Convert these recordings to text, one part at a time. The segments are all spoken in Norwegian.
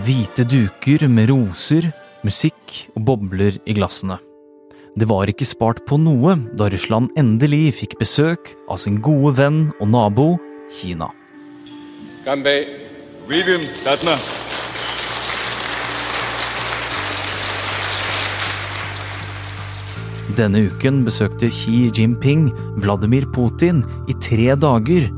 Hvite duker med roser, musikk og bobler i glassene. Det var ikke spart på noe da Russland endelig fikk besøk av sin gode venn og nabo Kina. Denne uken besøkte Xi Jinping Vladimir Putin i tre dager,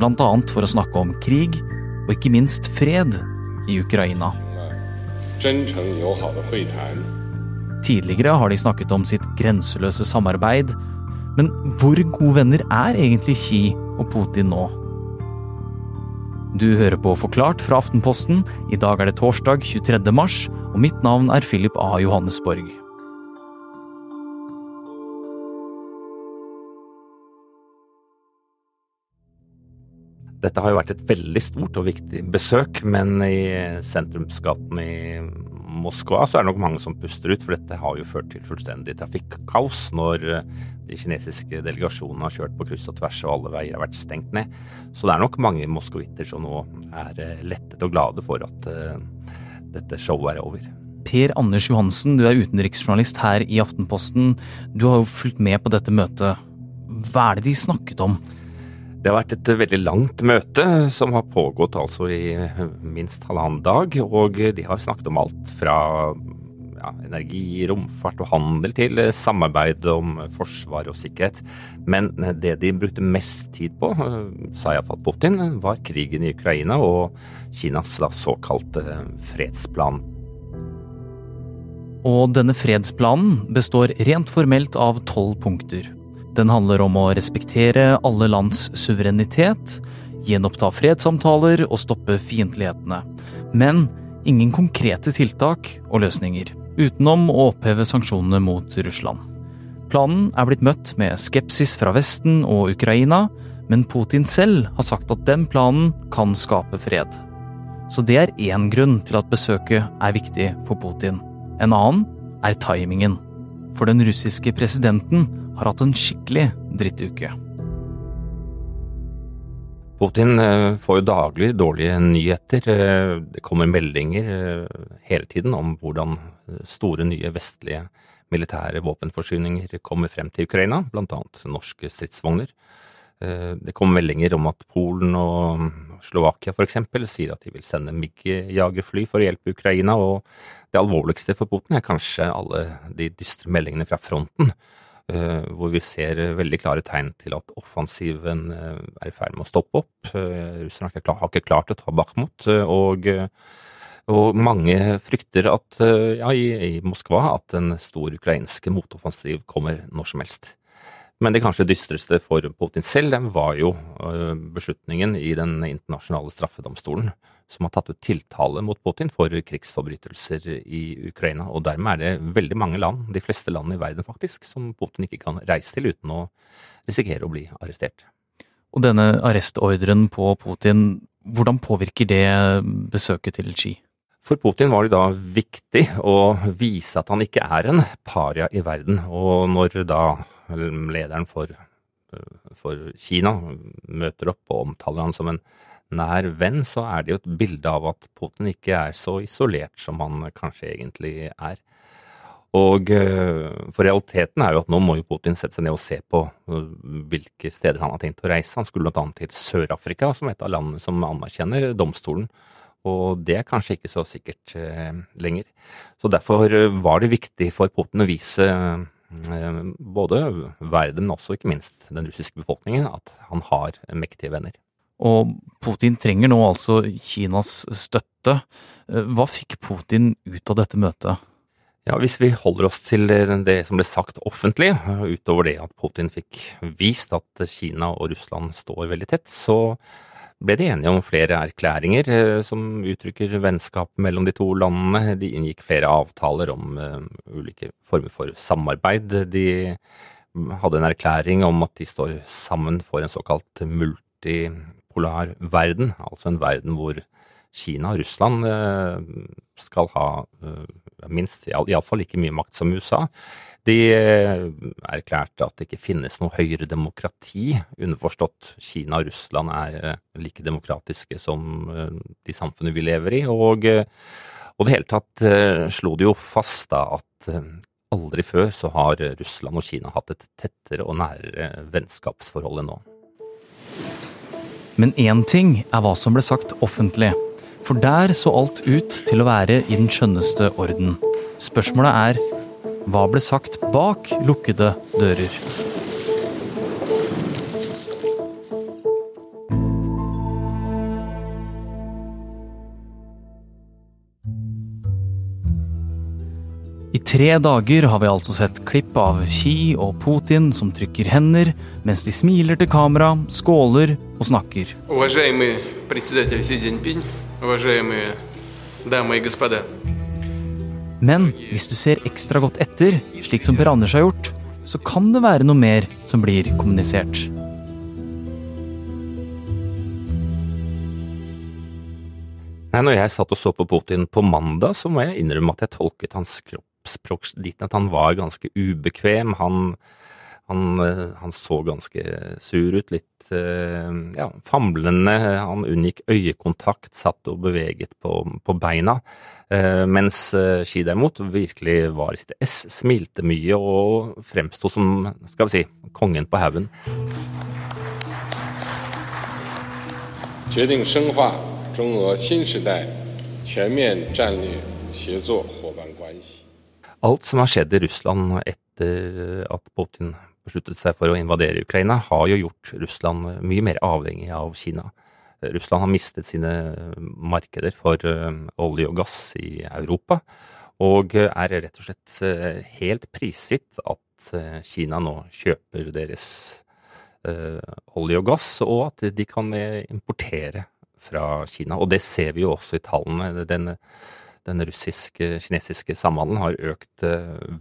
bl.a. for å snakke om krig og ikke minst fred i Ukraina. Tidligere har de snakket om sitt grenseløse samarbeid. Men hvor gode venner er egentlig Xi og Putin nå? Du hører på Forklart fra Aftenposten. I dag er det torsdag 23. mars, og mitt navn er Philip A. Johannesborg. Dette har jo vært et veldig stort og viktig besøk, men i sentrumsgaten i Moskva så er det nok mange som puster ut, for dette har jo ført til fullstendig trafikkaos når de kinesiske delegasjonene har kjørt på kryss og tvers og alle veier har vært stengt ned. Så det er nok mange moskovitter som nå er lettet og glade for at uh, dette showet er over. Per Anders Johansen, du er utenriksjournalist her i Aftenposten. Du har jo fulgt med på dette møtet. Hva er det de snakket om? Det har vært et veldig langt møte som har pågått altså i minst halvannen dag, og de har snakket om alt fra ja, energi, romfart og handel til samarbeid om forsvar og sikkerhet. Men det de brukte mest tid på, sa iallfall Putin, var krigen i Ukraina og Kinas såkalte fredsplan. Og denne fredsplanen består rent formelt av tolv punkter. Den handler om å respektere alle lands suverenitet, gjenoppta fredssamtaler og stoppe fiendtlighetene. Men ingen konkrete tiltak og løsninger, utenom å oppheve sanksjonene mot Russland. Planen er blitt møtt med skepsis fra Vesten og Ukraina, men Putin selv har sagt at den planen kan skape fred. Så det er én grunn til at besøket er viktig for Putin. En annen er timingen. For den russiske presidenten har hatt en skikkelig drittuke. Putin får jo daglig dårlige nyheter. Det kommer meldinger hele tiden om hvordan store, nye vestlige militære våpenforsyninger kommer frem til Ukraina, bl.a. norske stridsvogner. Det kommer meldinger om at Polen og Slovakia f.eks. sier at de vil sende MIG-jagerfly for å hjelpe Ukraina, og det alvorligste for Putin er kanskje alle de dystre meldingene fra fronten, hvor vi ser veldig klare tegn til at offensiven er i ferd med å stoppe opp. Russerne har ikke klart å ta Bakhmut, og, og mange frykter at, ja, i, i Moskva at en stor ukrainske motoffensiv kommer når som helst. Men det kanskje dystreste for Putin selv var jo beslutningen i den internasjonale straffedomstolen, som har tatt ut tiltale mot Putin for krigsforbrytelser i Ukraina. Og dermed er det veldig mange land, de fleste land i verden faktisk, som Putin ikke kan reise til uten å risikere å bli arrestert. Og denne arrestordren på Putin, hvordan påvirker det besøket til Xi? For Putin var det da viktig å vise at han ikke er en paria i verden, og når da lederen for, for Kina møter opp og omtaler han som en nær venn, så er det jo et bilde av at Putin ikke er så isolert som han kanskje egentlig er. Og for realiteten er jo at nå må jo Putin sette seg ned og se på hvilke steder han har tenkt å reise. Han skulle bl.a. til Sør-Afrika, som et av landene som anerkjenner domstolen. Og det er kanskje ikke så sikkert lenger. Så derfor var det viktig for Putin å vise både verden, men også ikke minst den russiske befolkningen, at han har mektige venner. Og Putin trenger nå altså Kinas støtte. Hva fikk Putin ut av dette møtet? Ja, Hvis vi holder oss til det som ble sagt offentlig, utover det at Putin fikk vist at Kina og Russland står veldig tett, så ble de enige om flere erklæringer som uttrykker vennskap mellom de to landene. De inngikk flere avtaler om uh, ulike former for samarbeid. De hadde en erklæring om at de står sammen for en såkalt multipolar verden, altså en verden hvor Kina og Russland uh, skal ha uh, minst, iallfall like mye makt som USA. De eh, erklærte at det ikke finnes noe høyere demokrati, underforstått Kina og Russland er eh, like demokratiske som eh, de samfunnet vi lever i, og, og det hele tatt slo det jo fast da at aldri før så har Russland og Kina hatt et tettere og nærere vennskapsforhold enn nå. Men én ting er hva som ble sagt offentlig, for der så alt ut til å være i den skjønneste orden. Spørsmålet er hva ble sagt bak lukkede dører? tre dager har vi altså sett klipp av Xi og Putin som trykker hender mens de smiler til kamera, skåler og snakker. Men hvis du ser ekstra godt etter, slik som Per Anders har gjort, så kan det være noe mer som blir kommunisert. Nei, når jeg satt og så på Putin på mandag, så må jeg innrømme at jeg tolket hans kropp kroppsspråk dit at han var ganske ubekvem. Han, han, eh, han så ganske sur ut, litt eh, ja, famlende. Han unngikk øyekontakt, satt og beveget på, på beina. Eh, mens Ski derimot virkelig var i sitt ess, smilte mye og fremsto som, skal vi si, kongen på haugen. Alt som har skjedd i Russland etter at Putin besluttet seg for å invadere Ukraina, har jo gjort Russland mye mer avhengig av Kina. Russland har mistet sine markeder for eh, olje og gass i Europa, og er rett og slett eh, helt prisgitt at Kina nå kjøper deres eh, olje og gass, og at de kan importere fra Kina. Og det ser vi jo også i tallene. Den, den russisk-kinesiske samhandelen har økt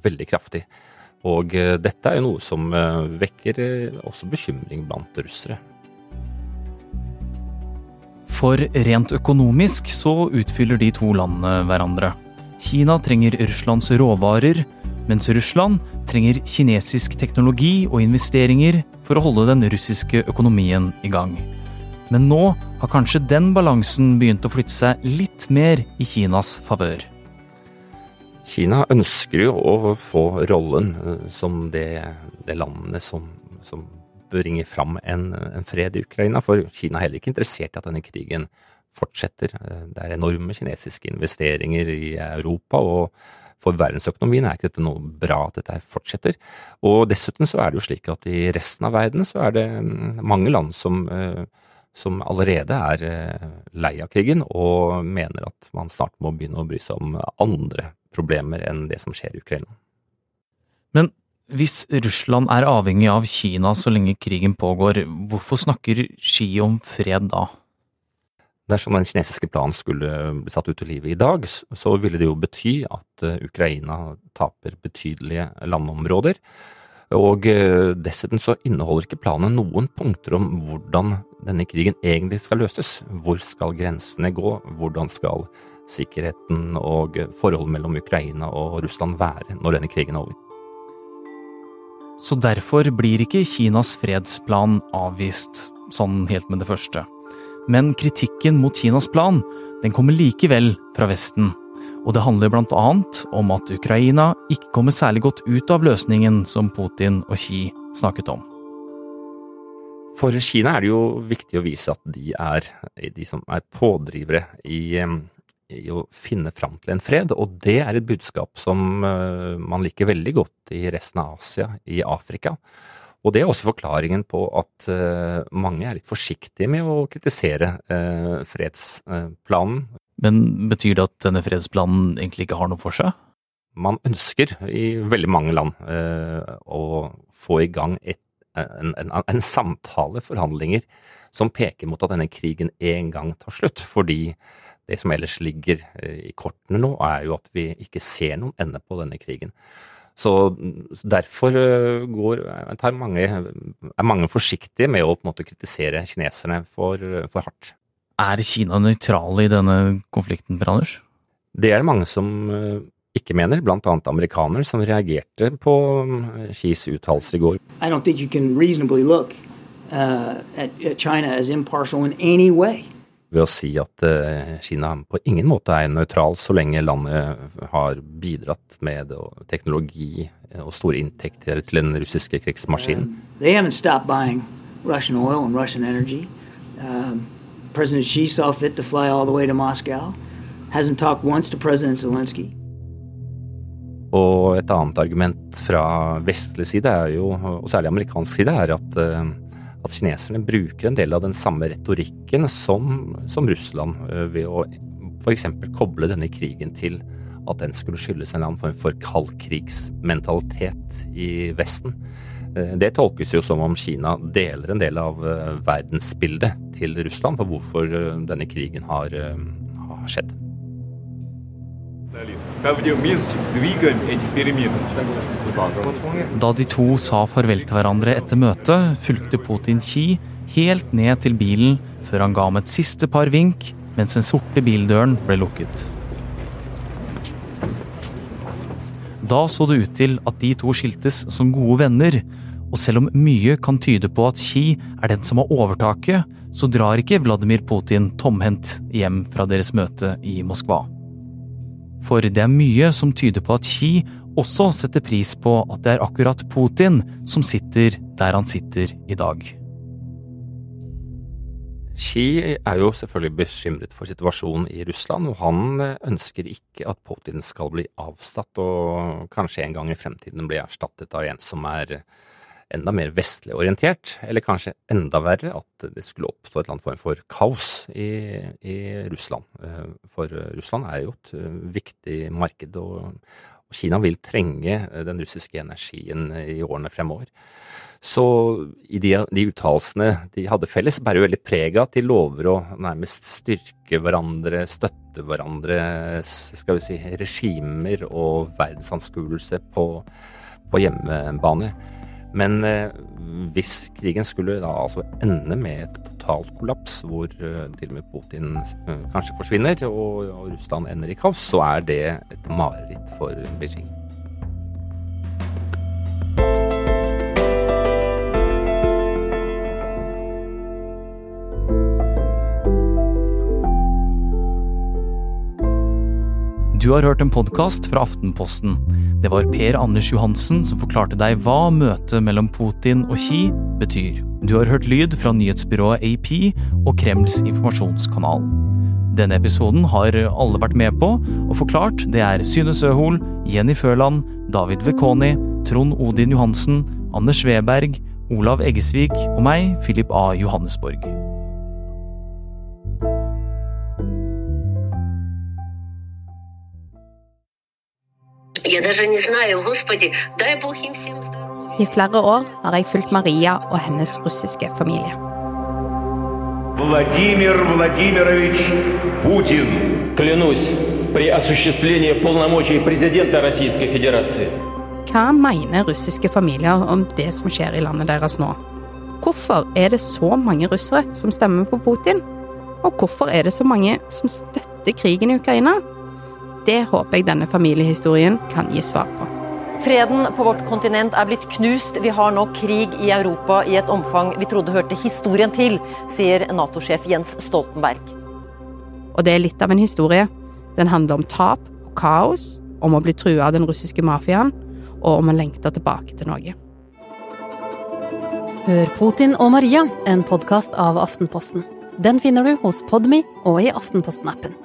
veldig kraftig. Og dette er jo noe som vekker også bekymring blant russere. For rent økonomisk så utfyller de to landene hverandre. Kina trenger Russlands råvarer, mens Russland trenger kinesisk teknologi og investeringer for å holde den russiske økonomien i gang. Men nå har kanskje den balansen begynt å flytte seg litt mer i Kinas favør. Kina ønsker jo å få rollen eh, som det, det landet som, som bringe fram en, en, fred i Ukraina, for Kina er heller ikke interessert i at denne krigen fortsetter. Det er enorme kinesiske investeringer i Europa, og for verdensøkonomien er ikke dette noe bra at dette fortsetter. Og dessuten så er det jo slik at i resten av verden så er det mm, mange land som, eh, som allerede er eh, lei av krigen og mener at man snart må begynne å bry seg om andre problemer enn det som skjer i Ukraina. Men hvis Russland er avhengig av Kina så lenge krigen pågår, hvorfor snakker Xi om fred da? Dersom den kinesiske planen skulle bli satt ut i livet i dag, så ville det jo bety at eh, Ukraina taper betydelige landområder. Og eh, dessuten så inneholder ikke planen noen punkter om hvordan denne krigen egentlig skal løses. Hvor skal grensene gå? Hvordan skal sikkerheten og forholdet mellom Ukraina og Russland være når denne krigen er over? Så derfor blir ikke Kinas fredsplan avvist sånn helt med det første. Men kritikken mot Kinas plan den kommer likevel fra Vesten. Og det handler blant annet om at Ukraina ikke kommer særlig godt ut av løsningen som Putin og Xi snakket om. For Kina er det jo viktig å vise at de er de som er pådrivere i i å finne fram til en fred, og det er et budskap som eh, man liker veldig godt i resten av Asia, i Afrika. Og det er også forklaringen på at uh, mange er litt forsiktige med å kritisere uh, fredsplanen. Men betyr det at denne fredsplanen egentlig ikke har noe for seg? Man ønsker i veldig mange land uh, å få i gang et, en, en, en, samtale, forhandlinger, som peker mot at denne krigen en gang tar slutt. Fordi det som ellers ligger eh, i kortene nå, er jo at vi ikke ser noen ende på denne krigen. Så derfor går, går, mange, er mange forsiktige med å måte kritisere kineserne for, for hardt. Er Kina nøytrale i denne konflikten, Per Anders? Det er det mange som eh, ikke mener, blant annet amerikanere som reagerte på Xis uttalelser i går. I don't think you can reasonably look uh, at, at China as impartial in any way. Ved å si at uh, Kina på ingen måte er nøytral så lenge landet har bidratt med teknologi og store inntekter til den russiske krigsmaskinen. Um, President Xi saw fit to fly all the way to Moscow. Hasn't talked once to President Zelensky. Og et annet argument fra vestlig side, er jo, og særlig amerikansk side, er at, eh, at kineserne bruker en del av den samme retorikken som, som Russland, eh, ved å f.eks. koble denne krigen til at den skulle skyldes en eller annen form for kaldkrigsmentalitet i Vesten. Eh, det tolkes jo som om Kina deler en del av verdensbildet til Russland for hvorfor denne krigen har, har skjedd. Da de to sa farvel til hverandre etter møtet, fulgte Putin Xi helt ned til bilen før han ga ham et siste par vink mens den sorte bildøren ble lukket. Da så det ut til at de to skiltes som gode venner, og selv om mye kan tyde på at Xi er den som har overtaket, så drar ikke Vladimir Putin tomhendt hjem fra deres møte i Moskva. For det er mye som tyder på at Xi også setter pris på at det er akkurat Putin som sitter der han sitter i dag. Xi er jo selvfølgelig bekymret for situasjonen i Russland, og han ønsker ikke at Putin skal bli avsatt og kanskje en gang i fremtiden bli erstattet av en som er enda mer vestlig orientert, eller kanskje enda verre, at det skulle oppstå et eller annet form for kaos i, i Russland. Eh, for Russland er jo et eh, viktig marked, og Kina vil trenge den russiske energien i årene fremover. Så i de, de uttalelsene de hadde felles, bærer jo veldig preg av at de lover å nærmest styrke hverandre, støtte hverandres skal vi si, regimer og verdensanskuelse på, på hjemmebane. Men eh, hvis krigen skulle da altså ende med et totalt kollaps, hvor eh, til og med Putin eh, kanskje forsvinner og, og Russland ender i kaos, så er det et mareritt for Beijing. Du har hørt en podkast fra Aftenposten. Det var Per Anders Johansen som forklarte deg hva møtet mellom Putin og Xi betyr. Du har hørt lyd fra nyhetsbyrået AP og Kremls informasjonskanal. Denne episoden har alle vært med på, og forklart det er Syne Søhol, Jenny Føland, David Vekoni, Trond Odin Johansen, Anders Sveberg, Olav Eggesvik og meg, Philip A. Johannesborg. I flere år har jeg fulgt Maria og hennes russiske familie. Vladimir Vladimirovich Putin. Клянусь при осуществлении полномочий президента Российской Федерации. Hva mener russiske familier om det som skjer i landet deres nå? Hvorfor er det så mange russere som stemmer på Putin? Og hvorfor er det så mange som støtter krigen i Ukraina? Det håper jeg denne familiehistorien kan gi svar på. Freden på vårt kontinent er blitt knust. Vi har nå krig i Europa i et omfang vi trodde hørte historien til, sier Nato-sjef Jens Stoltenberg. Og det er litt av en historie. Den handler om tap og kaos, om å bli trua av den russiske mafiaen, og om å lengte tilbake til Norge. Hør Putin og Maria, en podkast av Aftenposten. Den finner du hos Podmy og i Aftenposten-appen.